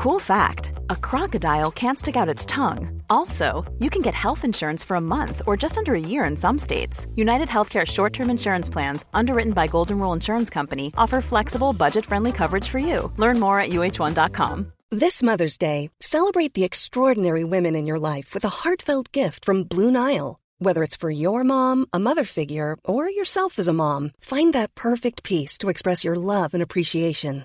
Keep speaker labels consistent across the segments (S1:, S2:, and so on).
S1: Cool fact a crocodile can't stick out its tongue. Also, you can get health insurance for a month or just under a year in some states. United Healthcare short term insurance plans, underwritten by Golden Rule Insurance Company, offer flexible, budget friendly coverage for you. Learn more at uh1.com.
S2: This Mother's Day, celebrate the extraordinary women in your life with a heartfelt gift from Blue Nile. Whether it's for your mom, a mother figure, or yourself as a mom, find that perfect piece to express your love and appreciation.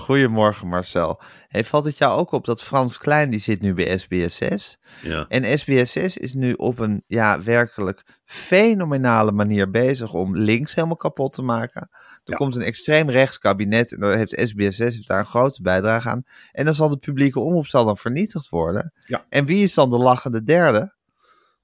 S3: Goedemorgen Marcel. Hey, valt het jou ook op dat Frans Klein die zit nu bij SBSS?
S4: Ja.
S3: En SBSS is nu op een ja, werkelijk fenomenale manier bezig om links helemaal kapot te maken. Er
S4: Ja.
S3: komt een extreem rechts kabinet en daar heeft SBSS heeft daar een grote bijdrage aan. En dan zal de publieke omroep zal dan vernietigd worden.
S4: Ja.
S3: En wie is dan de lachende derde?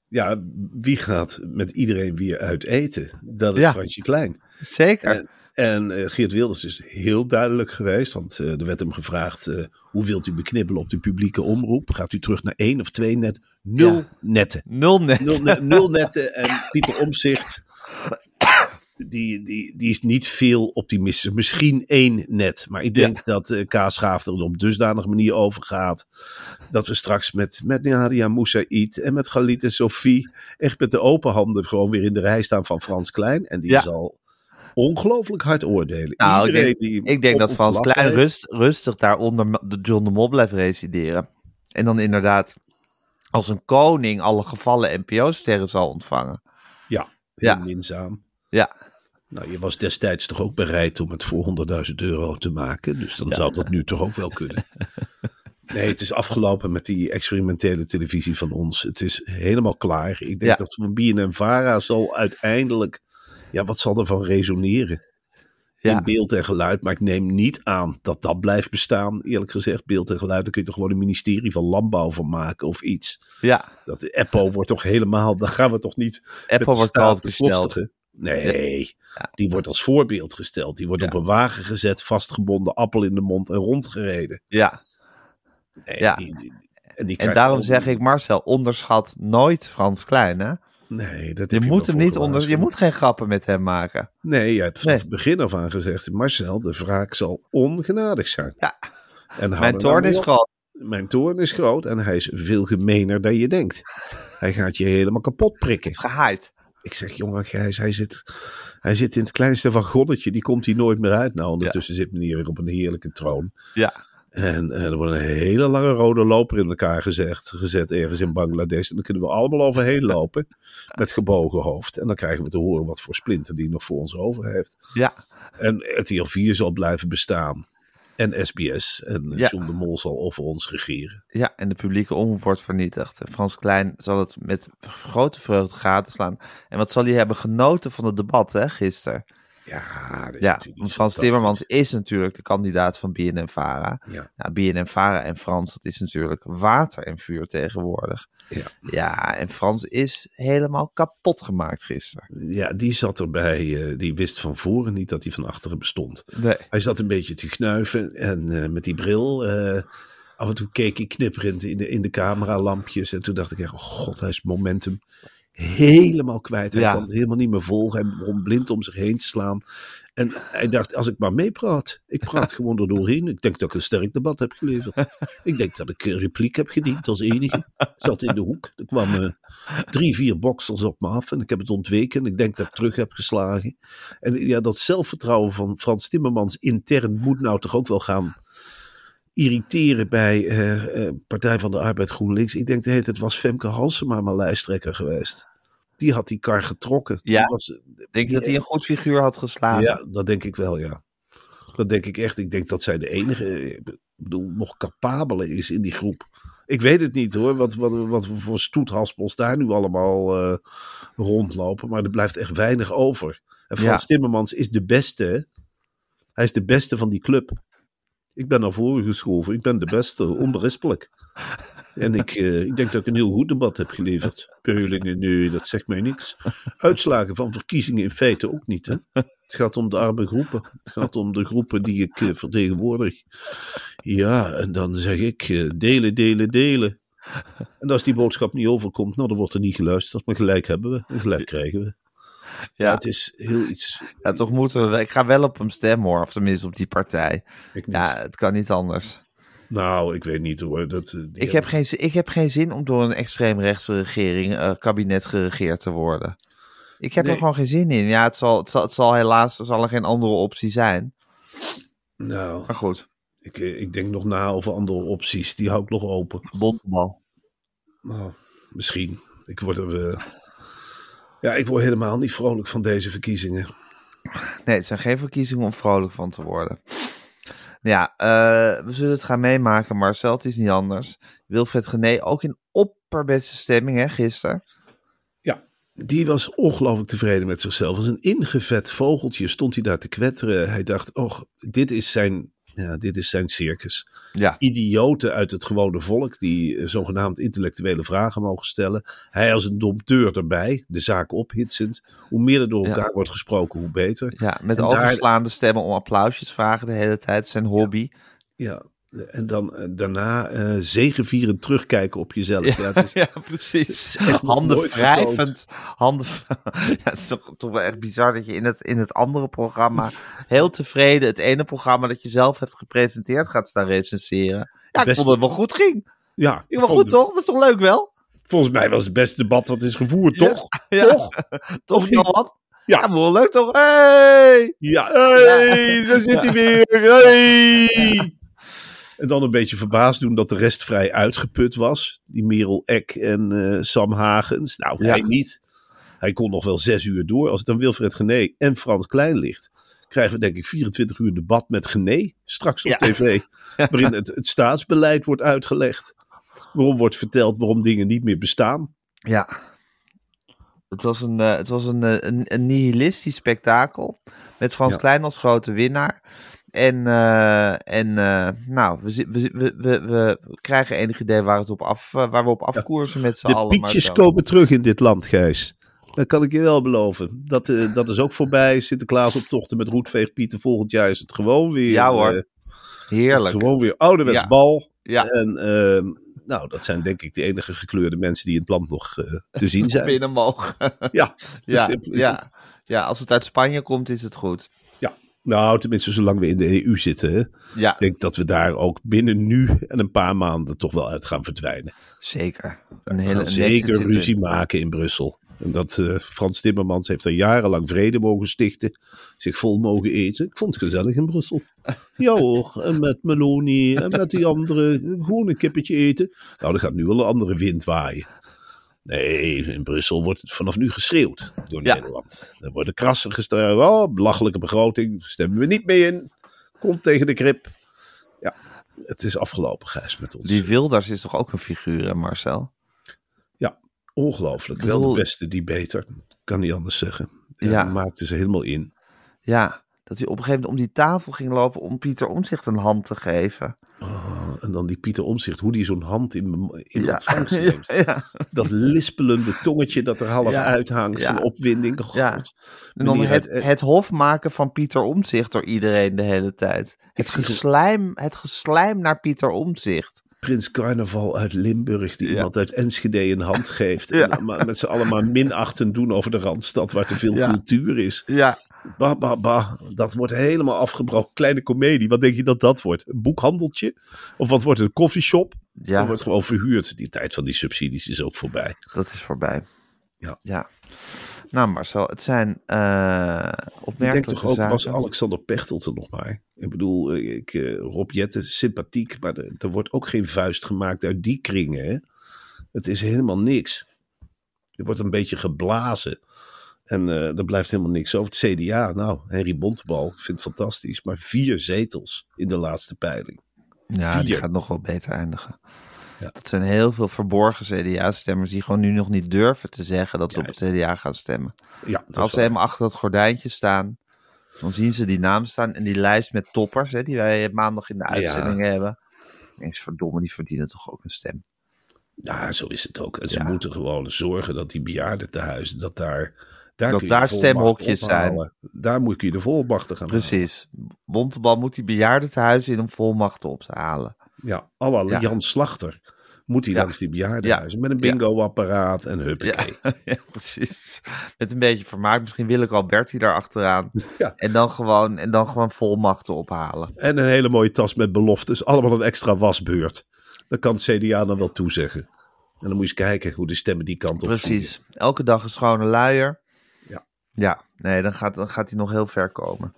S4: ja, wie gaat met iedereen weer uit eten? Dat is
S3: Ja.
S4: Fransje Klein.
S3: Zeker.
S4: En, en eh, Geert Wilders is heel duidelijk geweest, want eh, er werd hem gevraagd, eh, hoe wilt u beknibbelen op de publieke omroep? Gaat u terug naar één of twee net? Nul
S3: Ja.
S4: netten.
S3: Nul net.
S4: Nul, nul netten en Pieter Omzicht, die, die, die is niet veel optimistisch. Misschien één net, maar ik denk dat eh Kaas Schaaf er op dusdanige manier over gaat, dat we straks met, met Nadia Moussaïd en met Galit en Sophie echt met de open handen gewoon weer in de rij staan van Frans Klein. En die
S3: Ja.
S4: zal ongelooflijk hard oordelen.
S3: Nou, ik denk,
S4: die
S3: ik denk dat Frans Klein
S4: heeft.
S3: rust, rustig daaronder de John de Mol blijft resideren. En dan inderdaad als een koning alle gevallen NPO-sterren zal ontvangen.
S4: Ja, heel
S3: Ja.
S4: minzaam.
S3: Ja,
S4: Nou, je was destijds toch ook bereid om het voor 100.000 euro te maken. Dus dan zou dat nu toch ook wel kunnen. Nee, het is afgelopen met die experimentele televisie van ons. Het is helemaal klaar. Ik denk
S3: Ja.
S4: dat van BNN-Vara zal uiteindelijk... Ja, wat zal er van resoneren?
S3: Ja.
S4: In beeld en geluid. Maar ik neem niet aan dat dat blijft bestaan. Eerlijk gezegd, beeld en geluid. Daar kun je toch gewoon een ministerie van landbouw van maken of iets.
S3: ja.
S4: Dat de Eppo wordt toch helemaal... Daar gaan we toch niet
S3: Apple wordt koud gesteld.
S4: Nee,
S3: Ja.
S4: die wordt als voorbeeld gesteld. Die wordt
S3: Ja.
S4: op een wagen gezet, vastgebonden, appel in de mond en rondgereden.
S3: Ja.
S4: Nee,
S3: Ja.
S4: die- die- en, die
S3: En daarom zeg ik, Marcel, onderschat nooit Frans Klein. Hè?
S4: Nee, dat
S3: Je moet hem niet onder, je moet geen grappen met hem maken.
S4: Nee, je hebt vanaf
S3: Nee.
S4: het begin af aan gezegd, Marcel, de wraak zal ongenadig zijn.
S3: Ja.
S4: En
S3: Mijn toorn
S4: nou
S3: is groot.
S4: Mijn toorn is groot en hij is veel gemener dan je denkt. Hij gaat je helemaal kapot prikken.
S3: Het is gehaaid.
S4: Ik zeg, jongen Gijs, hij zit, hij zit in het kleinste wagonnetje. Die komt hij nooit meer uit. Nou, ondertussen zit meneer weer op een heerlijke troon.
S3: Ja.
S4: En eh, er wordt een hele lange rode loper in elkaar gezet, gezet ergens in Bangladesh. En dan kunnen we allemaal overheen lopen met gebogen hoofd. En dan krijgen we te horen wat voor splinter die nog voor ons over heeft.
S3: Ja.
S4: En RTL 4 zal blijven bestaan. En SBS. En
S3: Ja.
S4: John de Mol zal over ons regeren.
S3: ja, en de publieke omroep wordt vernietigd. En Frans Klein zal het met grote vreugde gaten slaan. En wat zal hij hebben genoten van het debat hè, gisteren?
S4: Ja, dat
S3: Ja, want Frans. Timmermans is natuurlijk de kandidaat van BNN-Vara.
S4: Ja.
S3: Nou, BNN-Vara en Frans, dat is natuurlijk water en vuur tegenwoordig.
S4: Ja.
S3: Ja, en Frans is helemaal kapot gemaakt gisteren.
S4: Ja, die zat erbij. eh, die wist van voren niet dat hij van achteren bestond.
S3: Nee.
S4: Hij zat een beetje te knuiven en eh, met die bril. eh, af en toe keek hij knipperend in de, in de cameralampjes. En toen dacht ik echt, oh god, hij is momentum helemaal kwijt. Hij
S3: Ja.
S4: kan het helemaal niet meer volgen. Hij begon blind om zich heen te slaan. En hij dacht, als ik maar meepraat. Ik praat gewoon er doorheen. Ik denk dat ik een sterk debat heb geleverd. Ik denk dat ik een repliek heb gediend als enige. Ik zat in de hoek. Er kwamen drie, vier boxers op me af. En ik heb het ontweken. Ik denk dat ik terug heb geslagen. En ja, dat zelfvertrouwen van Frans Timmermans intern moet nou toch ook wel gaan irriteren bij eh, eh, Partij van de Arbeid GroenLinks. Ik denk de hele tijd was Femke Halsema maar lijsttrekker geweest. Die had die kar getrokken.
S3: Ja.
S4: Die was,
S3: Denk je dat hij een goed figuur had geslagen?
S4: ja, dat denk ik wel, ja. Dat denk ik echt. Ik denk dat zij de enige, eh, ik bedoel, nog capabele is in die groep. Ik weet het niet hoor, wat, wat, wat voor stoethaspels daar nu allemaal rondlopen. Maar er blijft echt weinig over. En Frans
S3: Ja.
S4: Timmermans is de beste. Hij is de beste van die club. Ik ben naar voren geschoven. Ik ben de beste, onberispelijk. En ik, eh, ik denk dat ik een heel goed debat heb geleverd. Peulingen, nee, dat zegt mij niks. Uitslagen van verkiezingen in feite ook niet. Hè? Het gaat om de arme groepen. Het gaat om de groepen die ik eh, vertegenwoordig. Ja, en dan zeg ik eh, delen, delen, delen. En als die boodschap niet overkomt, nou, dan wordt er niet geluisterd. Maar gelijk hebben we en gelijk krijgen we. Ja, het is heel iets.
S3: ja, toch moeten we... Ik ga wel op hem stemmen hoor, of tenminste op die partij. Ja, het kan niet anders.
S4: Nou, ik weet niet hoor. Dat, eh,
S3: Ik heb, geen, zin- ik heb geen zin om door een extreemrechtse regering, eh, kabinet geregeerd te worden. Ik heb
S4: Nee.
S3: er gewoon geen zin in. Ja, het zal, het zal, het zal helaas er zal er geen andere optie zijn.
S4: Nou,
S3: Maar goed,
S4: ik, eh, ik denk nog na over andere opties. Die hou ik nog open.
S3: bondbal.
S4: Nou, misschien. Ik word er. Ja, ik word helemaal niet vrolijk van deze verkiezingen.
S3: Nee, het zijn geen verkiezingen om vrolijk van te worden. Ja, eh, we zullen het gaan meemaken, Marcel. Het is niet anders. Wilfred Gené ook in opperbeste stemming, hè, gisteren.
S4: Ja, die was ongelooflijk tevreden met zichzelf. Als een ingevet vogeltje stond hij daar te kwetteren. Hij dacht, och, dit is zijn, ja, dit is zijn circus.
S3: Ja,
S4: Idioten uit het gewone volk die eh, zogenaamd intellectuele vragen mogen stellen. Hij als een dompteur erbij, de zaak ophitsend. Hoe meer er door
S3: Ja.
S4: elkaar wordt gesproken, hoe beter.
S3: ja met
S4: En daar-
S3: overslaande stemmen om applausjes vragen de hele tijd. Zijn hobby.
S4: Ja, en dan eh, daarna eh zegevierend terugkijken op jezelf. Ja, het is,
S3: Ja, precies.
S4: is
S3: Handen wrijvend. Handen. Ja, het is toch, toch wel echt bizar dat je in het, in het andere programma heel tevreden het ene programma dat je zelf hebt gepresenteerd gaat staan recenseren. Ja, ik
S4: Best-
S3: vond dat het wel goed ging.
S4: ja,
S3: Ik
S4: vond-
S3: goed toch? Dat is toch leuk wel?
S4: Volgens mij was het beste debat wat is gevoerd, toch?
S3: Ja.
S4: Toch?
S3: Toch wat?
S4: Ja.
S3: Ja, wel leuk toch? Hey!
S4: Ja, hey, daar zit hij weer. Hey. En dan een beetje verbaasd doen dat de rest vrij uitgeput was. Die Merel Eck en eh, Sam Hagens. Nou,
S3: Ja.
S4: hij niet. Hij kon nog wel zes uur door. Als het dan Wilfred Gené en Frans Klein ligt, krijgen we denk ik 24 uur debat met Gené straks op
S3: Ja.
S4: tv. Waarin het, het staatsbeleid wordt uitgelegd. Waarom wordt verteld waarom dingen niet meer bestaan.
S3: Ja. Het was een, eh, het was een, eh, een, een nihilistisch spektakel. Met Frans
S4: Ja.
S3: Klein als grote winnaar. En, eh, en eh, nou, we, we, we, we, krijgen enig idee waar, het op af, eh, waar we op afkoersen met z'n
S4: De
S3: allen. maar
S4: pietjes
S3: zo.
S4: komen terug in dit land, Gijs. Dat kan ik je wel beloven. Dat, dat is ook voorbij. Sinterklaas op tochten met roetveegpieten. Volgend jaar is het gewoon weer...
S3: Ja, hoor. Heerlijk.
S4: gewoon weer ouderwets
S3: Ja.
S4: bal.
S3: Ja.
S4: En ehm, nou, dat zijn denk ik de enige gekleurde mensen die in het land nog te zien zijn.
S3: Binnen mogen.
S4: Ja,
S3: ja, ja.
S4: het.
S3: ja, als het uit Spanje komt, is het goed.
S4: Nou, tenminste zolang we in de EU zitten.
S3: Ja,
S4: Ik denk dat we daar ook binnen nu en een paar maanden toch wel uit gaan verdwijnen.
S3: zeker. Een hele een
S4: zeker ruzie maken in Brussel. En dat eh, Frans Timmermans heeft er jarenlang vrede mogen stichten. Zich vol mogen eten. Ik vond het gezellig in Brussel. Ja hoor, en met Meloni en met die andere. Gewoon een kippetje eten. Nou, er gaat nu wel een andere wind waaien. Nee, in Brussel wordt het vanaf nu geschreeuwd door
S3: Ja.
S4: Nederland. Er worden krassen gestaan. Oh, belachelijke begroting. Stemmen we niet mee in. Komt tegen de krip. Ja, het is afgelopen, Gijs, met ons.
S3: Die Wilders is toch ook een figuur, hè, Marcel?
S4: Ongelooflijk.
S3: Ik
S4: Wel de beste debater. Kan niet anders zeggen. Ja,
S3: Ja.
S4: Maakte ze helemaal in.
S3: Ja, dat hij op een gegeven moment om die tafel ging lopen om Pieter Omzicht een hand te geven.
S4: Oh, en dan die Pieter Omzicht, hoe die zo'n hand in, in
S3: Ja.
S4: ontvangst neemt.
S3: ja.
S4: Dat lispelende tongetje dat er half uithangt van opwinding. God.
S3: Ja. En dan het,
S4: het-
S3: het hof maken van Pieter Omzicht door iedereen de hele tijd. Het geslijm, het geslijm naar Pieter Omzicht.
S4: Prins Carnaval uit Limburg die
S3: Ja.
S4: iemand uit Enschede een hand geeft. En met z'n allemaal minachtend doen over de Randstad waar te veel
S3: Ja.
S4: cultuur is.
S3: Ja,
S4: Bah, bah, bah. Dat wordt helemaal afgebroken. Kleine komedie. Wat denk je dat dat wordt? Een boekhandeltje? Of wat wordt het? Een koffieshop?
S3: ja
S4: Of wordt gewoon verhuurd? Die tijd van die subsidies is ook voorbij.
S3: dat is voorbij.
S4: Ja.
S3: ja. Nou Marcel, het zijn eh
S4: Ik denk toch ook,
S3: zaken.
S4: was Alexander Pechtold er nog maar. Ik bedoel, eh, ik, eh, Rob Jetten, sympathiek, maar er, er wordt ook geen vuist gemaakt uit die kringen. Hè? Het is helemaal niks. Er wordt een beetje geblazen. En eh, er blijft helemaal niks over. Het CDA, nou, Henry Bontebal, ik vind het fantastisch. Maar vier zetels in de laatste peiling.
S3: Ja, die gaat nog wel beter eindigen.
S4: Ja.
S3: Dat zijn heel veel verborgen CDA-stemmers die gewoon nu nog niet durven te zeggen dat ze
S4: Ja.
S3: op het CDA gaan stemmen.
S4: Ja,
S3: Als ze helemaal achter dat gordijntje staan, dan zien ze die naam staan en die lijst met toppers, hè, die wij maandag in de uitzending hebben. Eens verdomme, die verdienen toch ook een stem.
S4: Ja, zo is het ook. En ze moeten gewoon zorgen dat die bejaardentehuizen, dat daar... daar
S3: Dat daar stemhokjes
S4: ophalen. Daar moet je de volmachten gaan halen.
S3: Precies. Bontebal moet die bejaardentehuizen in om volmachten op te halen.
S4: Ja, alle
S3: Ja.
S4: Jan Slachter moet hij
S3: Ja.
S4: langs die bejaardenhuizen. Met een
S3: Ja.
S4: bingo-apparaat en
S3: Ja,
S4: huppakee.
S3: ja, precies. Met een beetje vermaak. Misschien wil ik Alberti daar achteraan.
S4: Ja.
S3: En, dan gewoon, en dan gewoon volmachten ophalen.
S4: En een hele mooie tas met beloftes. Allemaal een extra wasbeurt. Dat kan het CDA dan wel toezeggen. En dan moet je eens kijken hoe de stemmen die kant op
S3: Precies. Elke dag een schone luier.
S4: Ja.
S3: Nee, dan gaat, dan gaat hij nog heel ver komen.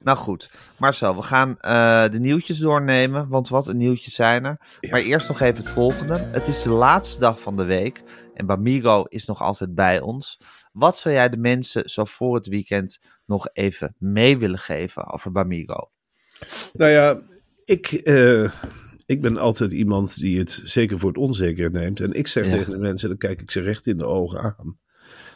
S3: Nou goed, Marcel, we gaan eh, de nieuwtjes doornemen, want wat een nieuwtjes zijn er.
S4: Ja.
S3: Maar eerst nog even het volgende. Het is de laatste dag van de week en Bamigo is nog altijd bij ons. Wat zou jij de mensen zo voor het weekend nog even mee willen geven over Bamigo?
S4: Nou ja, ik, eh, ik ben altijd iemand die het zeker voor het onzeker neemt. En ik zeg
S3: Ja.
S4: tegen de mensen, dan kijk ik ze recht in de ogen aan.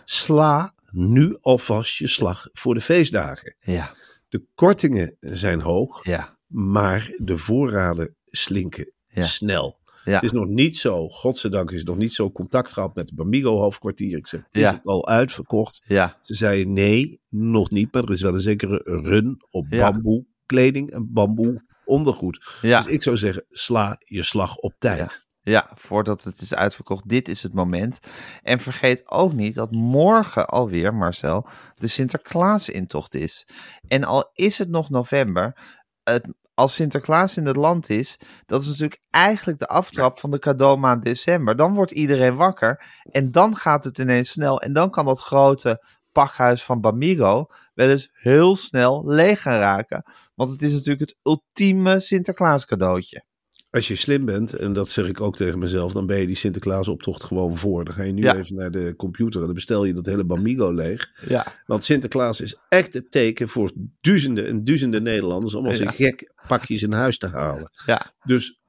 S4: Sla nu alvast je slag voor de feestdagen.
S3: Ja,
S4: De kortingen zijn hoog,
S3: ja,
S4: maar de voorraden slinken
S3: Ja.
S4: snel.
S3: ja.
S4: Het is nog niet zo, godzijdank is het nog niet zo contact gehad met het Bamigo hoofdkwartier. Ik zeg, is het al uitverkocht?
S3: ja,
S4: Ze zeiden nee, nog niet, maar er is wel een zekere run op bamboe kleding en bamboe ondergoed. Dus ik zou zeggen, sla je slag op tijd.
S3: Ja, voordat het is uitverkocht. Dit is het moment. En vergeet ook niet dat morgen alweer, Marcel, de Sinterklaas-intocht is. En al is het nog november, het, als Sinterklaas in het land is, dat is natuurlijk eigenlijk de aftrap van de cadeaumaand december. Dan wordt iedereen wakker en dan gaat het ineens snel. En dan kan dat grote pakhuis van Bamigo wel eens heel snel leeg gaan raken. Want het is natuurlijk het ultieme Sinterklaas cadeautje.
S4: Als je slim bent, en dat zeg ik ook tegen mezelf, dan ben je die Sinterklaasoptocht gewoon voor. Dan ga je nu
S3: Ja.
S4: even naar de computer en dan bestel je dat hele Bamigo leeg.
S3: Ja,
S4: Want Sinterklaas is echt het teken voor duizenden en duizenden Nederlanders om als
S3: Ja.
S4: een gek pakjes in huis te halen.
S3: ja,
S4: Dus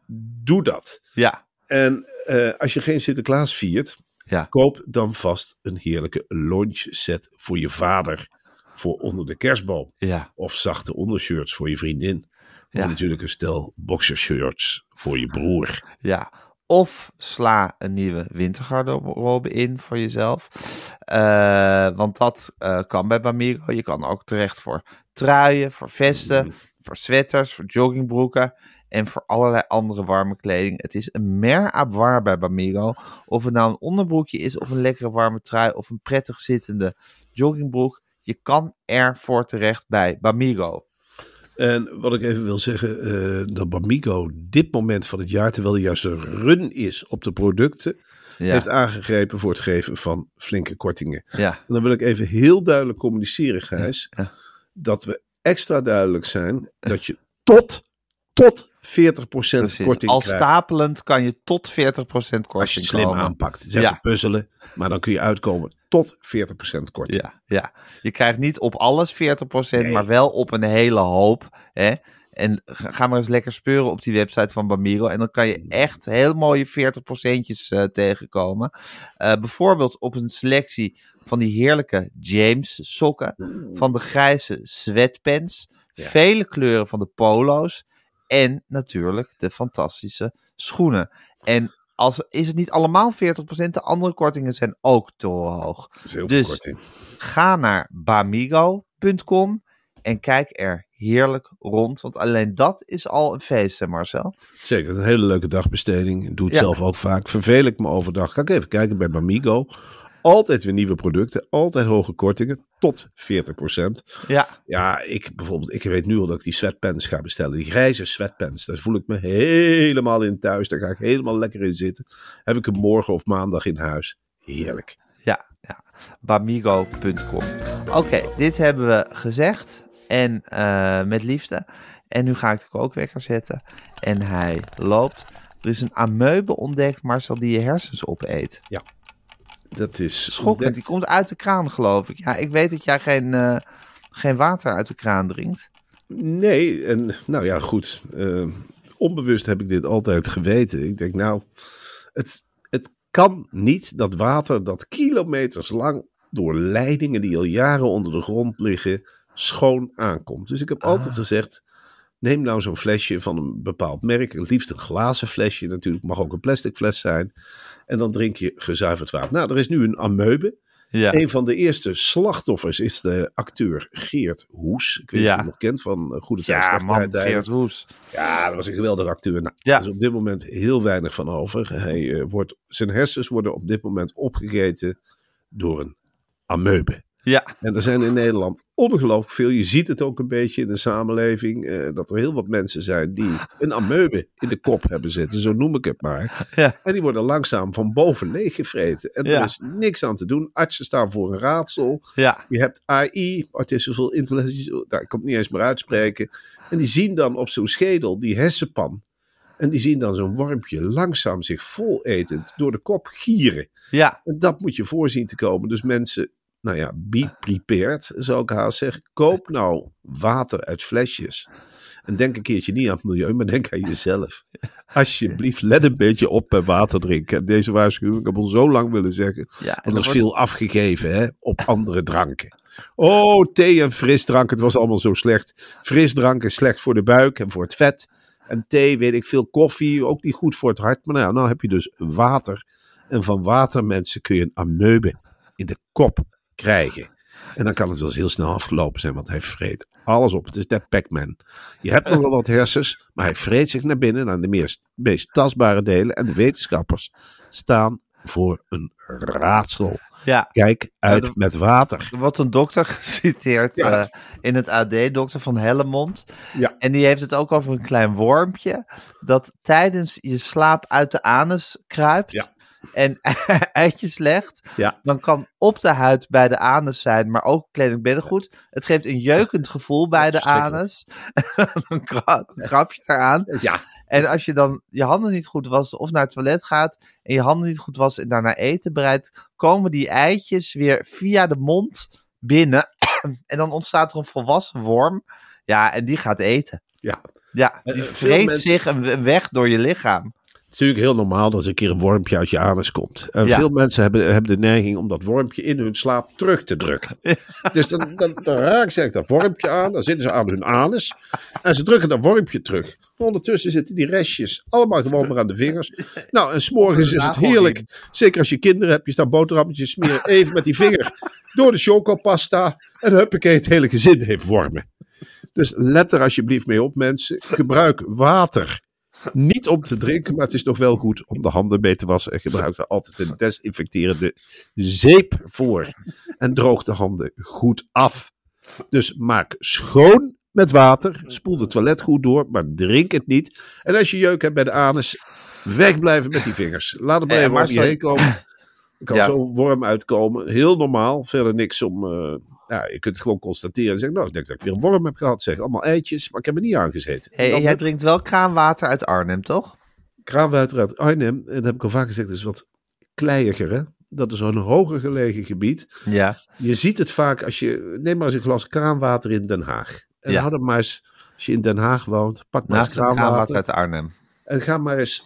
S4: doe dat.
S3: ja,
S4: En eh, als je geen Sinterklaas viert,
S3: ja.
S4: koop dan vast een heerlijke lunch set voor je vader. Voor onder de kerstboom.
S3: Ja,
S4: Of zachte ondershirts voor je vriendin.
S3: Ja.
S4: natuurlijk een stel boxershirts voor je broer.
S3: ja. Of sla een nieuwe wintergarderobe in voor jezelf. Eh, want dat eh, kan bij Bamigo. Je kan ook terecht voor truien, voor vesten, voor sweaters, voor joggingbroeken. En voor allerlei andere warme kleding. Het is een mer à bij Bamigo. Of het nou een onderbroekje is, of een lekkere warme trui, of een prettig zittende joggingbroek. Je kan ervoor terecht bij Bamigo.
S4: En wat ik even wil zeggen, eh, dat Bamigo dit moment van het jaar, terwijl er juist een run is op de producten,
S3: Ja,
S4: heeft aangegrepen voor het geven van flinke kortingen.
S3: ja,
S4: En dan wil ik even heel duidelijk communiceren, Gijs,
S3: Ja.
S4: dat we extra duidelijk zijn dat je tot, tot 40%
S3: precies.
S4: korting
S3: Al stapelend kan je tot 40% korting
S4: Als je het slim
S3: komen.
S4: aanpakt. Het is even puzzelen, maar dan kun je uitkomen tot 40% korting.
S3: Ja, ja, je krijgt niet op alles 40%,
S4: Nee.
S3: maar wel op een hele hoop. Hè? En ga maar eens lekker speuren op die website van Bamigo. En dan kan je echt heel mooie 40%'tjes eh, tegenkomen. Eh, bijvoorbeeld op een selectie van die heerlijke James sokken. Van de grijze sweatpants.
S4: Ja.
S3: Vele kleuren van de polo's. En natuurlijk de fantastische schoenen. En als, is het niet allemaal 40%, de andere kortingen zijn ook te hoog. Dus-
S4: korting.
S3: Ga naar bamigo.com en kijk er heerlijk rond. Want alleen dat is al een feest, hè Marcel?
S4: Zeker, een hele leuke dagbesteding. Ik doe het
S3: Ja.
S4: zelf ook vaak. Verveel ik me overdag. Ga ik even kijken bij Bamigo. Altijd weer nieuwe producten. Altijd hoge kortingen. Tot 40%.
S3: Ja,
S4: Ja, ik bijvoorbeeld, ik weet nu al dat ik die sweatpants ga bestellen. Die grijze sweatpants. Daar voel ik me helemaal in thuis. Daar ga ik helemaal lekker in zitten. Heb ik hem morgen of maandag in huis. Heerlijk.
S3: ja, ja. Bamigo.com. Oké, dit hebben we gezegd. En eh, met liefde. En nu ga ik de kookwekker zetten. En hij loopt. Er is een amoebe ontdekt, Marcel, die je hersens opeet.
S4: Dat is
S3: Schokkend. Die komt uit de kraan, geloof ik. Ja, ik weet dat jij geen, eh, geen water uit de kraan drinkt.
S4: Nee, en nou ja, goed. eh, onbewust heb ik dit altijd geweten. Ik denk, nou, het, het kan niet dat water dat kilometers lang door leidingen die al jaren onder de grond liggen, schoon aankomt. Dus ik heb altijd
S3: Ah.
S4: gezegd, Neem nou zo'n flesje van een bepaald merk. Het liefst een glazen flesje natuurlijk. Mag ook een plastic fles zijn. En dan drink je gezuiverd water. Nou, er is nu een amoebe.
S3: Ja.
S4: Een van de eerste slachtoffers is de acteur Geert Hoes. Ik weet niet
S3: Ja.
S4: of je hem nog kent van eh, Goede
S3: Ja,
S4: Tijden,
S3: man. Geert Hoes.
S4: Ja, dat was een geweldige acteur. Nou,
S3: Ja.
S4: Er is op dit moment heel weinig van over. Hij, eh, wordt, zijn hersens worden op dit moment opgegeten door een amoebe.
S3: Ja,
S4: En er zijn in Nederland ongelooflijk veel. Je ziet het ook een beetje in de samenleving. eh, dat er heel wat mensen zijn die een amoebe in de kop hebben zitten. Zo noem ik het maar.
S3: Ja.
S4: En die worden langzaam van boven leeggevreten. En
S3: Ja.
S4: er is niks aan te doen. Artsen staan voor een raadsel.
S3: ja,
S4: Je hebt AI, artificial intelligence, daar kan ik niet eens meer uitspreken. En die zien dan op zo'n schedel die hersenpan. En die zien dan zo'n wormpje langzaam zich voletend door de kop gieren.
S3: ja,
S4: En dat moet je voorzien te komen. Dus mensen, nou ja, be prepared, zou ik haast zeggen. Koop nou water uit flesjes. En denk een keertje niet aan het milieu, maar denk aan jezelf. Alsjeblieft, let een beetje op bij water drinken. En deze waarschuwing heb ik al zo lang willen zeggen.
S3: ja.
S4: En er is
S3: wordt-
S4: veel afgegeven hè, op andere dranken. Oh, thee en frisdrank, het was allemaal zo slecht. Frisdrank is slecht voor de buik en voor het vet. En thee, weet ik veel, koffie, ook niet goed voor het hart. Maar nou, nou heb je dus water. En van water, mensen, kun je een amoebe in de kop krijgen. En dan kan het wel eens heel snel afgelopen zijn, want hij vreet alles op. Het is net Pac-Man. Je hebt nog wel wat hersens, maar hij vreet zich naar binnen naar de meest, meest tastbare delen. En de wetenschappers staan voor een raadsel.
S3: Ja,
S4: Kijk uit met water.
S3: er wordt een dokter geciteerd
S4: Ja.
S3: eh, in het AD, dokter van Hellemond.
S4: Ja.
S3: En die heeft het ook over een klein wormpje dat tijdens je slaap uit de anus kruipt. En eitjes legt,
S4: Ja.
S3: dan kan op de huid bij de anus zijn, maar ook kleding beddengoed. Het geeft een jeukend gevoel bij de anus. dan kra- krap je eraan.
S4: Ja,
S3: En als je dan je handen niet goed wast of naar het toilet gaat en je handen niet goed wast en daarna eten bereidt, komen die eitjes weer via de mond binnen. en dan ontstaat er een volwassen worm. Ja, en die gaat eten.
S4: ja.
S3: Ja,
S4: Eh,
S3: die
S4: eh,
S3: vreet
S4: mensen-
S3: zich weg door je lichaam.
S4: Het is natuurlijk heel normaal dat er een keer een wormpje uit je anus komt. En
S3: Ja.
S4: veel mensen hebben, hebben de neiging om dat wormpje in hun slaap terug te drukken. Dus dan, dan, dan raken ze echt dat wormpje aan, dan zitten ze aan hun anus en ze drukken dat wormpje terug. Ondertussen zitten die restjes allemaal gewoon maar aan de vingers. Nou, en s'morgens is het heerlijk. Zeker als je kinderen hebt, je staat boterhammetjes smeren even met die vinger door de chocopasta. En huppakee, het hele gezin heeft wormen. Dus let er alsjeblieft mee op, mensen. Gebruik water. Niet om te drinken, maar het is nog wel goed om de handen mee te wassen. En gebruik er altijd een desinfecterende zeep voor. En droog de handen goed af. Dus maak schoon met water. Spoel het toilet goed door, maar drink het niet. En als je jeuk hebt bij de anus, wegblijven met die vingers. Laat het maar even over je
S3: zo-
S4: heen komen. Er kan
S3: Ja.
S4: zo'n worm uitkomen. Heel normaal. Verder niks om... eh, ja, je kunt het gewoon constateren en zeggen, nou, ik denk dat ik weer een worm heb gehad. Zeg, allemaal eitjes, maar ik heb er niet aangezeten.
S3: Hey, jij drinkt wel kraanwater uit Arnhem, toch?
S4: kraanwater uit Arnhem, en dat heb ik al vaak gezegd, is wat kleiiger, hè? Dat is een hoger gelegen gebied.
S3: Ja.
S4: Je ziet het vaak als je, neem maar eens een glas kraanwater in Den Haag. En
S3: Ja.
S4: er maar eens, als je in Den Haag woont, pak maar eens
S3: het kraanwater
S4: kraanwater.
S3: uit Arnhem.
S4: En ga maar eens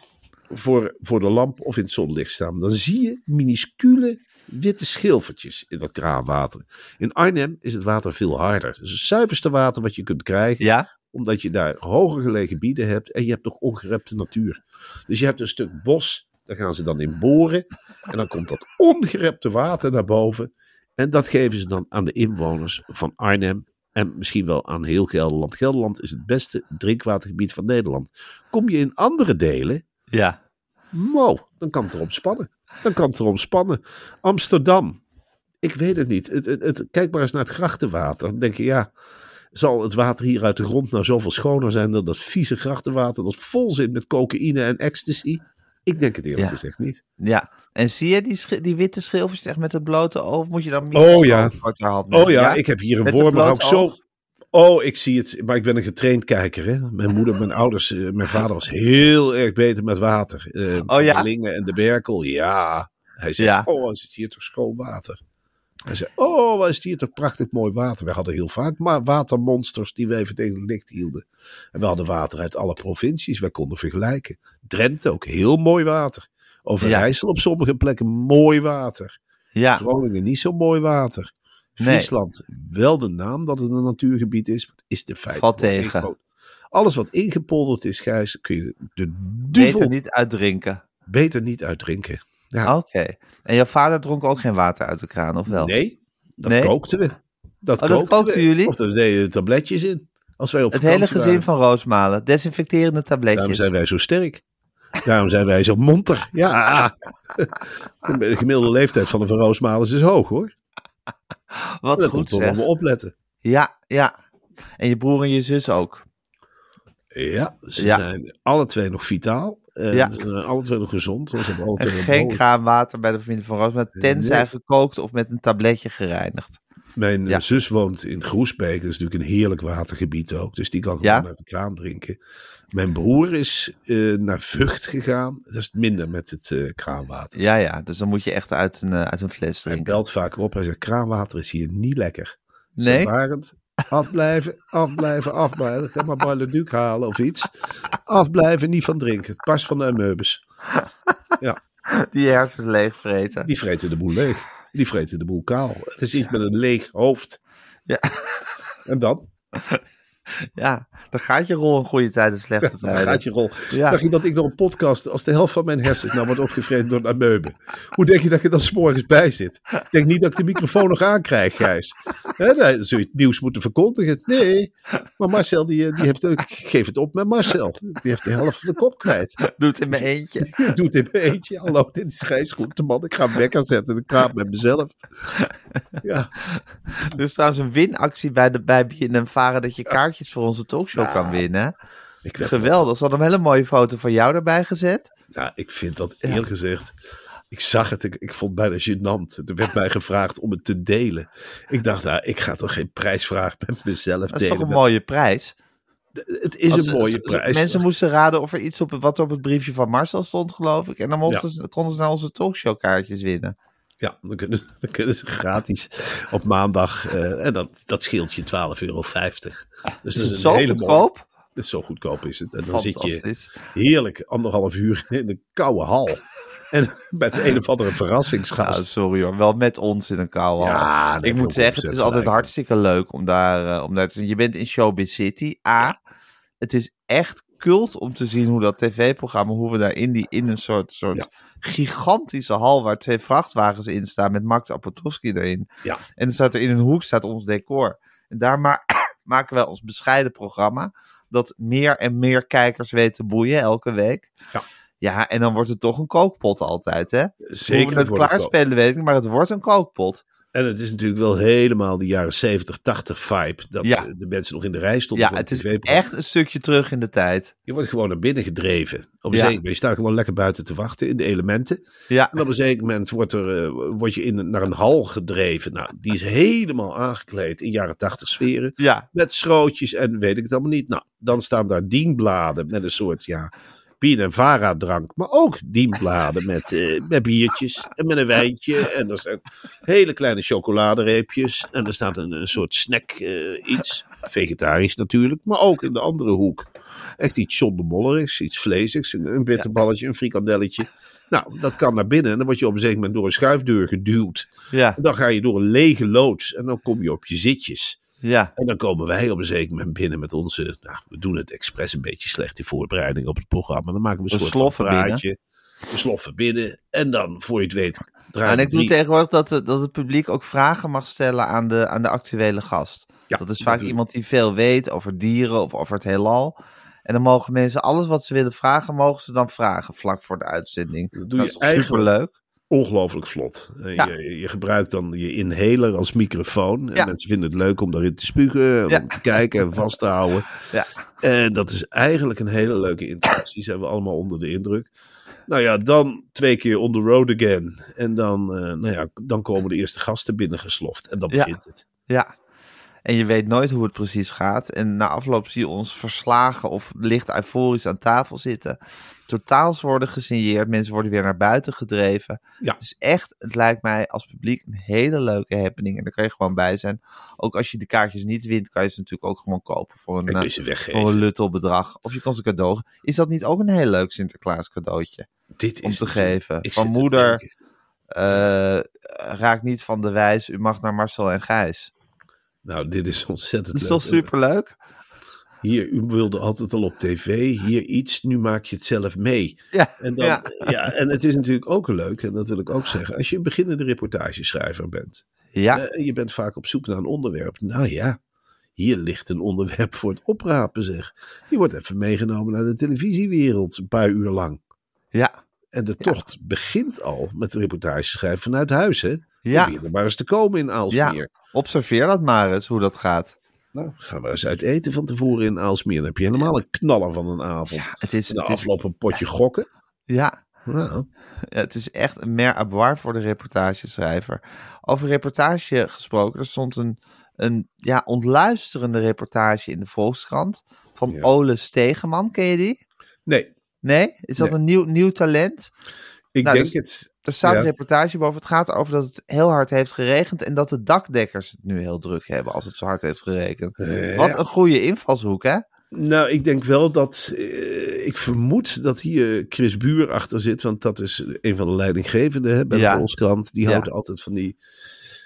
S4: voor, voor de lamp of in het zonlicht staan. Dan zie je minuscule witte schilfertjes in dat kraanwater. In Arnhem is het water veel harder. Het is het zuiverste water wat je kunt krijgen
S3: Ja?
S4: omdat je daar hoger gelegen gebieden hebt en je hebt nog ongerepte natuur. Dus je hebt een stuk bos, daar gaan ze dan in boren en dan komt dat ongerepte water naar boven en dat geven ze dan aan de inwoners van Arnhem en misschien wel aan heel Gelderland. Gelderland is het beste drinkwatergebied van Nederland. Kom je in andere delen,
S3: Ja.
S4: dan kan het erom spannen. Dan kan het erom spannen. Amsterdam, ik weet het niet. Het, het, het- kijk maar eens naar het grachtenwater. Dan denk je, ja, zal het water hier uit de grond nou zoveel schoner zijn dan dat vieze grachtenwater dat vol zit met cocaïne en ecstasy? Ik denk het eerlijk
S3: Ja.
S4: gezegd niet.
S3: Ja. En zie je die, die witte schilfertjes echt met het blote oog? Moet je dan
S4: Oh, ja. Oh ja, ik heb hier een worm, maar ook zo. Oh, ik zie het, maar ik ben een getraind kijker. Hè? Mijn moeder, mijn ouders, eh, mijn vader was heel erg beter met water. Eh,
S3: Oh ja?
S4: De Lingen en de Berkel, ja. Hij zei,
S3: Ja.
S4: oh, wat is het hier toch schoon water. Hij zei, oh, wat is het hier toch prachtig mooi water. We hadden heel vaak maar watermonsters die we even tegen het licht hielden. En we hadden water uit alle provincies, wij konden vergelijken. Drenthe ook heel mooi water. Overijssel op sommige plekken mooi water.
S3: Ja.
S4: Groningen niet zo mooi water.
S3: Nee.
S4: Friesland wel de naam dat het een natuurgebied is, is de feit.
S3: Valt tegen.
S4: Alles wat ingepolderd is, Gijs, kun je de
S3: Beter
S4: duvel
S3: niet uitdrinken.
S4: beter niet uitdrinken. Ja.
S3: Oké. En jouw vader dronk ook geen water uit de kraan, of wel?
S4: Nee, dat
S3: Nee?
S4: kookten we. Dat,
S3: Oh, dat
S4: kookten
S3: kookten
S4: we.
S3: jullie?
S4: Of daar deden tabletjes in. Als wij op
S3: Het hele gezin
S4: waren.
S3: van Roosmalen. Desinfecterende
S4: Daarom
S3: tabletjes.
S4: zijn wij zo sterk. Daarom zijn wij zo monter. Ja. De gemiddelde leeftijd van de Van Roosmalens is hoog hoor.
S3: Wat
S4: Dat
S3: goed zeg.
S4: opletten.
S3: Ja, ja. En je broer en je zus ook.
S4: Ja, ze
S3: Ja.
S4: zijn alle twee nog vitaal. En
S3: Ja.
S4: ze zijn alle twee nog gezond. Ze hebben alle twee
S3: geen kraanwater bij de familie van Roosmalen. Tenzij
S4: Nee.
S3: gekookt of met een tabletje gereinigd.
S4: Mijn eh,
S3: Ja.
S4: zus woont in Groesbeek. Dat is natuurlijk een heerlijk watergebied ook. Dus die kan
S3: Ja?
S4: gewoon uit de kraan drinken. Mijn broer is eh, naar Vught gegaan. Dat is minder met het eh, kraanwater.
S3: Ja, ja. Dus dan moet je echt uit een, uit een fles
S4: Hij
S3: drinken.
S4: belt vaak op. Hij zegt, kraanwater is hier niet lekker.
S3: Nee?
S4: Barend, afblijven, afblijven, afblijven. Ga maar Barleduc halen of iets. Afblijven, niet van drinken. Het past van de ameubes.
S3: Die hersens leegvreten.
S4: Die vreten de boel leeg. Die vreten de boel kaal. Het is iets met een leeg hoofd.
S3: Ja.
S4: En dan?
S3: Ja, dan gaat je rol een goede tijd en slechte
S4: Dan
S3: tijden.
S4: gaat je rol.
S3: Ja.
S4: Dacht je dat ik door een podcast, als de helft van mijn hersens nou wordt opgevreten door een ameuben. Hoe denk je dat je dan 's morgens bij zit? Ik denk niet dat ik de microfoon nog aankrijg, Gijs. Hè, dan zul je het nieuws moeten verkondigen. Nee, maar Marcel, die, eh, die heeft, ik geef het op met Marcel. Die heeft de helft van de kop kwijt.
S3: Doe het in mijn eentje.
S4: Ik doe het in mijn eentje. Hallo, dit is Gijs Groenteman. Ik ga hem wekker zetten en ik praat met mezelf. Ja,
S3: Er is trouwens een winactie bij, de, bij BNM Varen dat je kaartjes voor onze talkshow kan winnen.
S4: ik,
S3: Geweldig. Ze hadden een hele mooie foto van jou erbij gezet.
S4: Nou, ik vind dat eerlijk gezegd. Ik zag het, ik, ik vond het bijna gênant. Er werd mij gevraagd om het te delen. Ik dacht, nou, ik ga toch geen prijsvraag met mezelf
S3: Dat is
S4: delen.
S3: toch een mooie prijs?
S4: Het is
S3: Als-
S4: een mooie prijs.
S3: Mensen moesten raden of er iets op wat er op het briefje van Marcel stond, geloof ik. En dan mochten ze, konden ze nou onze talkshow kaartjes winnen.
S4: Ja, dan kunnen, dan kunnen ze gratis op maandag. eh, en dat, dat scheelt je 12,50 euro. Dus
S3: Is
S4: dat
S3: het
S4: een
S3: zo
S4: hele
S3: goedkoop?
S4: Dus zo goedkoop is het. En dan zit je heerlijk anderhalf uur in een koude hal. En met een of andere
S3: Ja,
S4: verrassingsgast.
S3: sorry hoor, wel met ons in een koude hal.
S4: Ja,
S3: ik moet zeggen, het is altijd hartstikke leuk om daar, eh, om daar te. Je bent in Showbiz City. A, het is echt cult om te zien hoe dat tv-programma, hoe we daar in, die, in een soort, soort gigantische hal waar twee vrachtwagens in staan met Max Apotowski erin.
S4: Ja.
S3: En dan staat er in een hoek staat ons decor. En daar ma maken wij ons bescheiden programma dat meer en meer kijkers weten te boeien elke week.
S4: Ja.
S3: Ja, en dan wordt het toch een kookpot altijd, hè?
S4: Zeker
S3: Hoe we het klaarspelen weet ik niet, maar het wordt een kookpot.
S4: En het is natuurlijk wel helemaal die jaren 70, 80 vibe. Dat
S3: Ja.
S4: de mensen nog in de rij stonden
S3: Ja, het is echt een stukje terug in de tijd.
S4: Je wordt gewoon naar binnen gedreven. Op een
S3: Ja.
S4: zeker moment, je staat gewoon lekker buiten te wachten in de elementen.
S3: Ja,
S4: En op een zeker moment wordt er, eh, word je in, naar een hal gedreven. Nou, die is helemaal aangekleed in jaren 80 sferen.
S3: ja,
S4: Met schrootjes en weet ik het allemaal niet. Nou, dan staan daar dienbladen met een soort, ja, Vara drank. Maar ook dienbladen met, eh, met biertjes en met een wijntje. En er zijn hele kleine chocoladereepjes. En er staat een, een soort snack eh, iets. Vegetarisch natuurlijk, maar ook in de andere hoek. Echt iets John de Mollerigs, iets vleesigs. Een, een bitterballetje, een frikandelletje. Nou, dat kan naar binnen. En dan word je op een zeker moment door een schuifdeur geduwd.
S3: ja,
S4: En dan ga je door een lege loods. En dan kom je op je zitjes.
S3: Ja.
S4: En dan komen wij op een zeker moment binnen met onze. Nou, we doen het expres een beetje slecht in voorbereiding op het programma. Dan maken we een
S3: We
S4: soort praatje. We sloffen binnen. En dan, voor je het weet, draaien
S3: En ik doe
S4: drie-
S3: tegenwoordig dat, de- dat het publiek ook vragen mag stellen aan de, aan de actuele gast.
S4: Ja,
S3: dat is vaak iemand die veel weet over dieren of over het heelal. En dan mogen mensen alles wat ze willen vragen, mogen ze dan vragen vlak voor de uitzending.
S4: Dat
S3: Dat,
S4: doe je
S3: is
S4: eigenlijk-
S3: superleuk.
S4: Ongelooflijk vlot. Eh,
S3: Ja.
S4: Je, je gebruikt dan je inhaler als microfoon. En
S3: Ja.
S4: mensen vinden het leuk om daarin te spugen.
S3: Ja.
S4: Om te kijken en vast te houden.
S3: Ja.
S4: En dat is eigenlijk een hele leuke interactie. Zijn we allemaal onder de indruk. Nou ja, dan twee keer on the road again. En dan, eh, nou ja, dan komen de eerste gasten binnengesloft. En dan begint het.
S3: Ja. En je weet nooit hoe het precies gaat. En na afloop zie je ons verslagen of licht euforisch aan tafel zitten. Totaals worden gesigneerd. Mensen worden weer naar buiten gedreven.
S4: Ja.
S3: Het is echt, het lijkt mij als publiek een hele leuke happening. En daar kan je gewoon bij zijn. Ook als je de kaartjes niet wint, kan je ze natuurlijk ook gewoon kopen voor een, eh, voor een luttel bedrag. Of je kan ze cadeau. Is dat niet ook een heel leuk Sinterklaas cadeautje?
S4: Dit
S3: om
S4: is
S3: te geven.
S4: ik
S3: Van moeder, eh, raak niet van de wijs. U mag naar Marcel en Gijs.
S4: Nou, dit is ontzettend
S3: Dat is
S4: leuk.
S3: toch superleuk?
S4: Hier, u wilde altijd al op tv. Hier iets, nu maak je het zelf mee.
S3: Ja,
S4: En, dan,
S3: ja.
S4: ja. en het is natuurlijk ook leuk, en dat wil ik ook zeggen, als je een beginnende reportageschrijver bent.
S3: ja.
S4: eh, en je bent vaak op zoek naar een onderwerp. Nou ja, hier ligt een onderwerp voor het oprapen, zeg. Je wordt even meegenomen naar de televisiewereld, een paar uur lang.
S3: ja.
S4: En de tocht begint al met de reportage schrijven vanuit huis, hè?
S3: Ja.
S4: Probeer er maar eens te komen in Aalsmeer.
S3: Observeer dat maar eens, hoe dat gaat.
S4: Nou, gaan we eens uit eten van tevoren in Aalsmeer. Dan heb je helemaal een knaller van een avond.
S3: Ja, het is,
S4: de
S3: het is,
S4: afloop een potje gokken.
S3: ja,
S4: Nou,
S3: het is echt een mer à boire voor de reportageschrijver. Over reportage gesproken, er stond een, een ja, ontluisterende reportage in de Volkskrant van
S4: Ja.
S3: Ole Stegeman. Ken je die?
S4: nee,
S3: Nee? Is dat
S4: Nee.
S3: een nieuw, nieuw talent?
S4: Ik
S3: Nou,
S4: denk
S3: dus-
S4: het.
S3: Er staat
S4: Ja.
S3: een reportage boven. Het gaat over dat het heel hard heeft geregend en dat de dakdekkers het nu heel druk hebben als het zo hard heeft geregend. Wat een goede invalshoek, hè?
S4: Nou, ik denk wel dat. eh, ik vermoed dat hier Chris Buur achter zit. Want dat is een van de leidinggevenden hè, bij
S3: Ja.
S4: de Volkskrant. Die houdt altijd van die.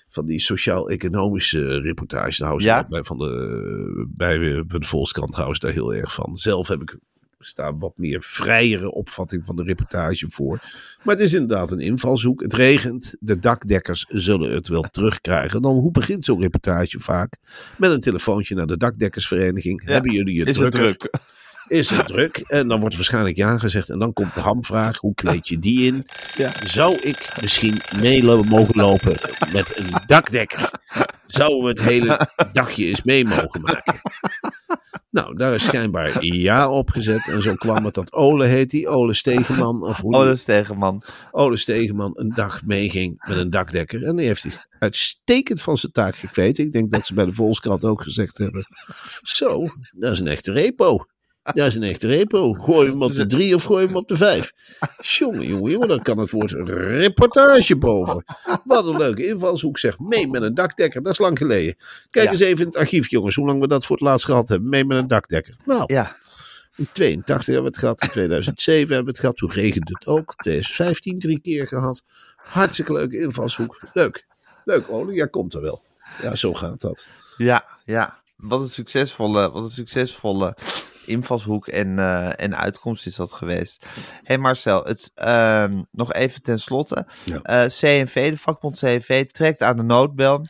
S4: Van die sociaal-economische reportages. Nou,
S3: Ja.
S4: bij, van de, bij de Volkskrant houden ze daar heel erg van. Zelf heb ik staan wat meer vrijere opvatting van de reportage voor. Maar het is inderdaad een invalshoek. Het regent. De dakdekkers zullen het wel terugkrijgen. Dan hoe begint zo'n reportage vaak? Met een telefoontje naar de dakdekkersvereniging.
S3: Ja.
S4: Hebben jullie het
S3: Is het druk?
S4: Is het druk? En dan wordt waarschijnlijk ja gezegd. En dan komt de hamvraag. Hoe kleed je die in?
S3: Ja.
S4: Zou ik misschien mee mogen lopen met een dakdekker? Zouden we het hele dagje eens mee mogen maken? Nou, daar is schijnbaar ja op gezet. En zo kwam het dat Ole heet die. Ole Stegeman. Of hoe
S3: Ole Stegeman.
S4: Ole Stegeman een dag meeging met een dakdekker. En die heeft zich uitstekend van zijn taak gekweten. Ik denk dat ze bij de Volkskrant ook gezegd hebben. Zo, dat is een echte repo. Dat is een echte repo. Gooi hem op de drie of gooi hem op de vijf. Jongen, jongen, jongen, dan kan het woord reportage boven. Wat een leuke invalshoek zeg. Mee met een dakdekker, dat is lang geleden. Kijk
S3: Ja.
S4: eens even in het archief, jongens, hoe lang we dat voor het laatst gehad hebben. Mee met een dakdekker. Nou,
S3: Ja,
S4: in 82 hebben we het gehad. In 2007 hebben we het gehad. Toen regende het ook. 2015 drie keer gehad. Hartstikke leuke invalshoek. Leuk. Leuk, Ole. Ja, komt er wel. Ja, zo gaat dat.
S3: ja, ja. Wat een succesvolle, wat een succesvolle invalshoek en, eh, en uitkomst is dat geweest. hey Marcel, het, ehm, nog even ten slotte.
S4: Ja.
S3: Eh, CNV, de vakbond CNV, trekt aan de noodbel.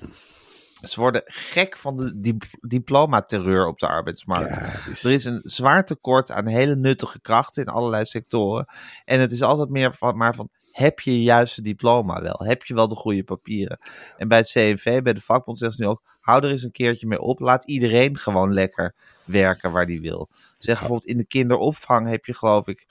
S3: Ze worden gek van de dip- diploma-terreur op de arbeidsmarkt.
S4: Ja, het is...
S3: Er is een zwaar tekort aan hele nuttige krachten in allerlei sectoren. En het is altijd meer van, maar van, heb je je juiste diploma wel? Heb je wel de goede papieren? En bij het CNV, bij de vakbond, zeggen ze nu ook, hou er eens een keertje mee op. Laat iedereen gewoon lekker werken waar die wil. Zeg bijvoorbeeld in de kinderopvang heb je geloof ik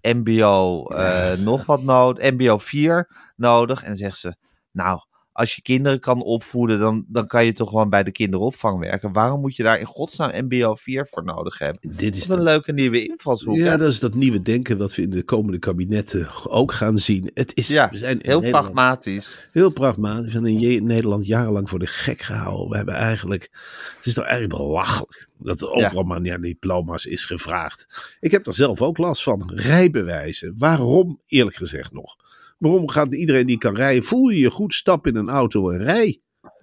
S3: mbo eh, nog wat nodig, mbo 4 nodig. En dan zeggen ze, nou, als je kinderen kan opvoeden, dan, dan kan je toch gewoon bij de kinderopvang werken. Waarom moet je daar in godsnaam mbo 4 voor nodig hebben?
S4: Dit is
S3: Wat een leuke nieuwe invalshoek.
S4: ja,
S3: hè?
S4: dat is dat nieuwe denken wat we in de komende kabinetten ook gaan zien. Het is,
S3: Ja,
S4: we zijn in
S3: heel
S4: Nederland-
S3: pragmatisch.
S4: Heel pragmatisch. We zijn in Nederland jarenlang voor de gek gehouden. We hebben eigenlijk. Het is toch eigenlijk belachelijk dat er overal maar naar diploma's is gevraagd. Ik heb er zelf ook last van. Rijbewijzen. Waarom, eerlijk gezegd nog? Waarom gaat iedereen die kan rijden? Voel je je goed, stap in een auto en rij.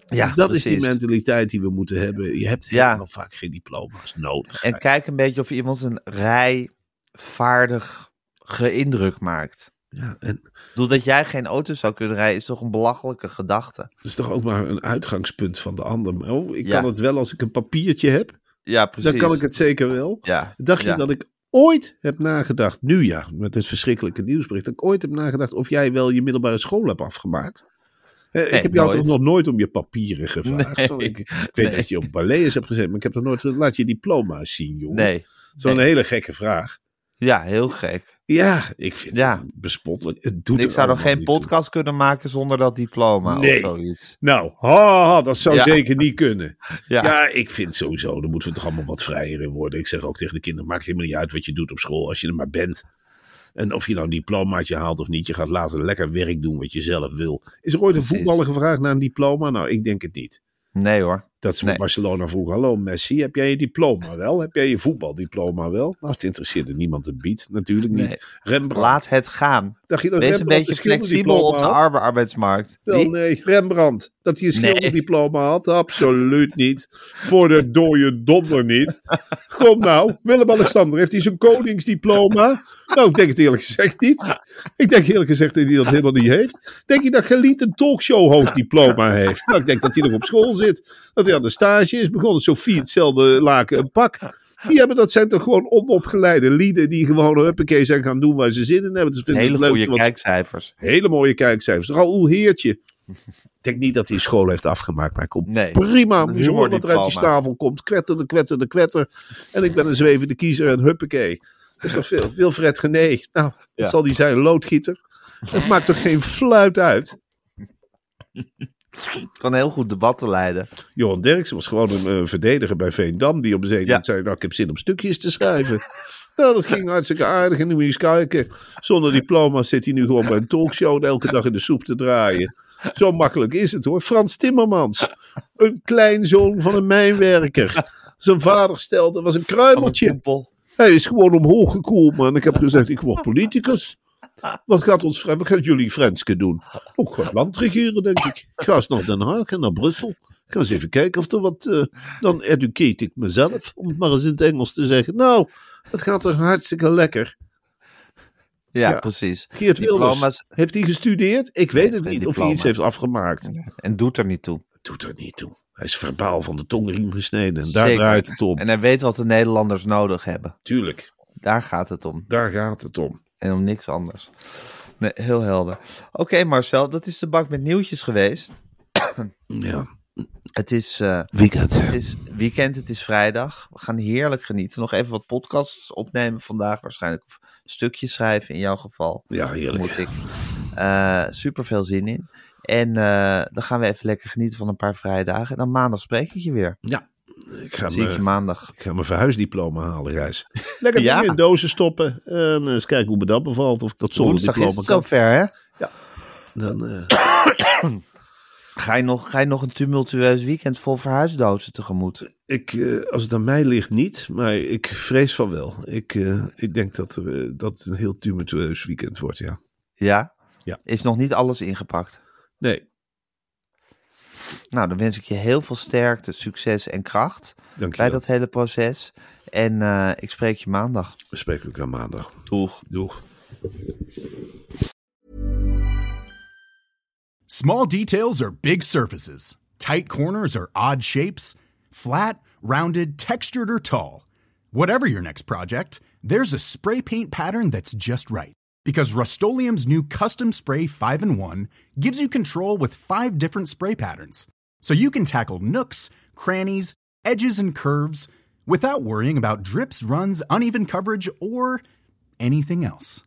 S3: Ja,
S4: dat is die mentaliteit die we moeten hebben. Je hebt
S3: Ja.
S4: helemaal vaak geen diploma's nodig.
S3: En kijk een beetje of iemand een rij vaardig geindruk maakt.
S4: ja, en
S3: bedoel, dat jij geen auto zou kunnen rijden, is toch een belachelijke gedachte?
S4: dat is toch ook maar een uitgangspunt van de ander. Oh, ik
S3: Ja.
S4: kan het wel als ik een papiertje heb.
S3: Ja, precies.
S4: Dan kan ik het zeker wel.
S3: Ja.
S4: Dacht je
S3: Ja.
S4: dat ik ooit heb nagedacht, nu ja, met het verschrikkelijke nieuwsbericht, dat ik ooit heb nagedacht of jij wel je middelbare school hebt afgemaakt? Eh, ik heb jou
S3: nooit.
S4: toch nog nooit om je papieren gevraagd?
S3: Nee.
S4: Ik, ik weet
S3: Nee.
S4: dat je op ballet hebt gezet, maar ik heb er nooit laat je diploma's zien, jongen.
S3: Nee.
S4: Zo'n hele gekke vraag.
S3: Ja, heel gek.
S4: Ja, ik vind
S3: Ja.
S4: het bespottelijk. Het doet
S3: ik zou nog geen
S4: toe.
S3: podcast kunnen maken zonder dat diploma
S4: Nee.
S3: of zoiets.
S4: Nou, ha, ha, dat zou
S3: Ja.
S4: zeker niet kunnen.
S3: Ja.
S4: Ja. ik vind sowieso, daar moeten we toch allemaal wat vrijer in worden. Ik zeg ook tegen de kinderen, maakt helemaal niet uit wat je doet op school, als je er maar bent. En of je nou een diplomaatje haalt of niet, je gaat later lekker werk doen wat je zelf wil. Is er ooit een voetballer gevraagd naar een diploma? Nou, ik denk het niet.
S3: Nee hoor.
S4: Dat ze
S3: Nee.
S4: Barcelona vroegen, hallo Messi, heb jij je diploma wel? Heb jij je voetbaldiploma wel? Nou, het interesseerde niemand een bied, natuurlijk niet.
S3: Nee.
S4: Rembrandt,
S3: Laat het gaan.
S4: Dacht je dat
S3: Wees een beetje
S4: een
S3: flexibel op de arbeidsmarkt.
S4: Wel nee, Rembrandt. Dat hij een
S3: Nee.
S4: schilderdiploma had? Absoluut niet. Voor de dode donder niet. Kom nou, Willem-Alexander, heeft hij zijn koningsdiploma? Nou, ik denk het eerlijk gezegd niet. Ik denk eerlijk gezegd dat hij dat helemaal niet heeft. Denk je dat Geliet een talkshow diploma heeft? Nou, ik denk dat hij nog op school zit. Dat hij aan de stage is begonnen. Sophie hetzelfde laken en pak. Die hebben, dat zijn toch gewoon onopgeleide lieden die gewoon huppakee zijn gaan doen waar ze zin in hebben. Dus vinden
S3: Hele
S4: het leuk, want-
S3: kijkcijfers.
S4: Hele mooie kijkcijfers. Raoul Heertje. Ik denk niet dat hij school heeft afgemaakt, maar hij komt
S3: Nee.
S4: prima. Horen wat er uit die snavel komt. Kwetterde, kwetterde, kwetter. En ik ben een zwevende kiezer en huppakee. Dat is toch veel. Wilfred Gené. Nou,
S3: Ja.
S4: zal die zijn? Loodgieter. Het maakt toch geen fluit uit.
S3: Kan heel goed debatten leiden.
S4: Johan Derksen was gewoon een eh, verdediger bij Veendam. Die op een zeker
S3: Ja.
S4: zei, nou ik heb zin om stukjes te schrijven. nou, dat ging hartstikke aardig. En nu moet je eens kijken. Zonder diploma zit hij nu gewoon bij een talkshow elke dag in de soep te draaien. Zo makkelijk is het hoor. Frans Timmermans. Een kleinzoon van een mijnwerker. Zijn vader stelde, was een kruimeltje. Hij is gewoon omhoog gekomen. En ik heb gezegd, ik word politicus. Wat gaat ons wat gaat jullie Frenske doen? Ook het land regeren, denk ik. Ik ga eens naar Den Haag en naar Brussel. Ik ga eens even kijken of er wat... eh, dan educate ik mezelf, om het maar eens in het Engels te zeggen. Nou, het gaat er hartstikke lekker.
S3: Ja,
S4: Ja.
S3: precies.
S4: Geert Wilders, heeft hij gestudeerd? Ik weet het niet of hij iets heeft afgemaakt.
S3: en doet er niet toe.
S4: Doet er niet toe. Hij is verbaal van de tongriem gesneden. En daar
S3: Zeker.
S4: draait het om.
S3: En hij weet wat de Nederlanders nodig hebben.
S4: Tuurlijk,
S3: Daar gaat het om.
S4: daar gaat het om.
S3: En om niks anders. Nee, heel helder. Oké Marcel, dat is de bak met nieuwtjes geweest.
S4: Ja.
S3: Het is, eh,
S4: Weekend.
S3: het is weekend, het is vrijdag. We gaan heerlijk genieten. Nog even wat podcasts opnemen vandaag waarschijnlijk. Of stukjes schrijven in jouw geval.
S4: Ja, heerlijk.
S3: Moet ik. Eh super veel zin in. En eh, dan gaan we even lekker genieten van een paar vrijdagen. En dan maandag spreek ik je weer.
S4: Ja, ik ga,
S3: Zie
S4: me,
S3: maandag.
S4: ik ga mijn verhuisdiploma halen, Gijs. Lekker
S3: Ja.
S4: in dozen stoppen. En eens kijken hoe me dat bevalt. Of ik dat zonder
S3: Woensdag is
S4: diploma
S3: het
S4: kan.
S3: zover, hè?
S4: Dan, eh,
S3: Ga je, nog, ga je nog een tumultueus weekend vol verhuisdozen tegemoet?
S4: ik, eh, als het aan mij ligt, niet. Maar ik vrees van wel. Ik, eh, ik denk dat, eh, dat het een heel tumultueus weekend wordt, ja.
S3: Ja?
S4: Ja.
S3: Is nog niet alles ingepakt?
S4: Nee,
S3: Nou, dan wens ik je heel veel sterkte, succes en kracht
S4: dank je
S3: bij
S4: wel.
S3: dat hele proces. En eh, ik spreek je maandag.
S4: We spreken elkaar maandag.
S3: Doeg.
S4: Doeg.
S5: Small details are big surfaces. Tight corners are odd shapes. Flat, rounded, textured, or tall. Whatever your next project, there's a spray paint pattern that's just right. Because Rust new Custom Spray 5 and 1 gives you control with five different spray patterns. So you can tackle nooks, crannies, edges, and curves without worrying about drips, runs, uneven coverage, or anything else.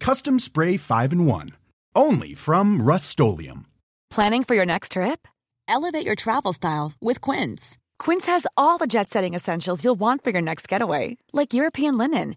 S5: Custom Spray 5 and 1. Only from Rust
S6: Planning for your next trip?
S7: Elevate your travel style with Quince.
S6: Quince has all the jet setting essentials you'll want for your next getaway, like European linen,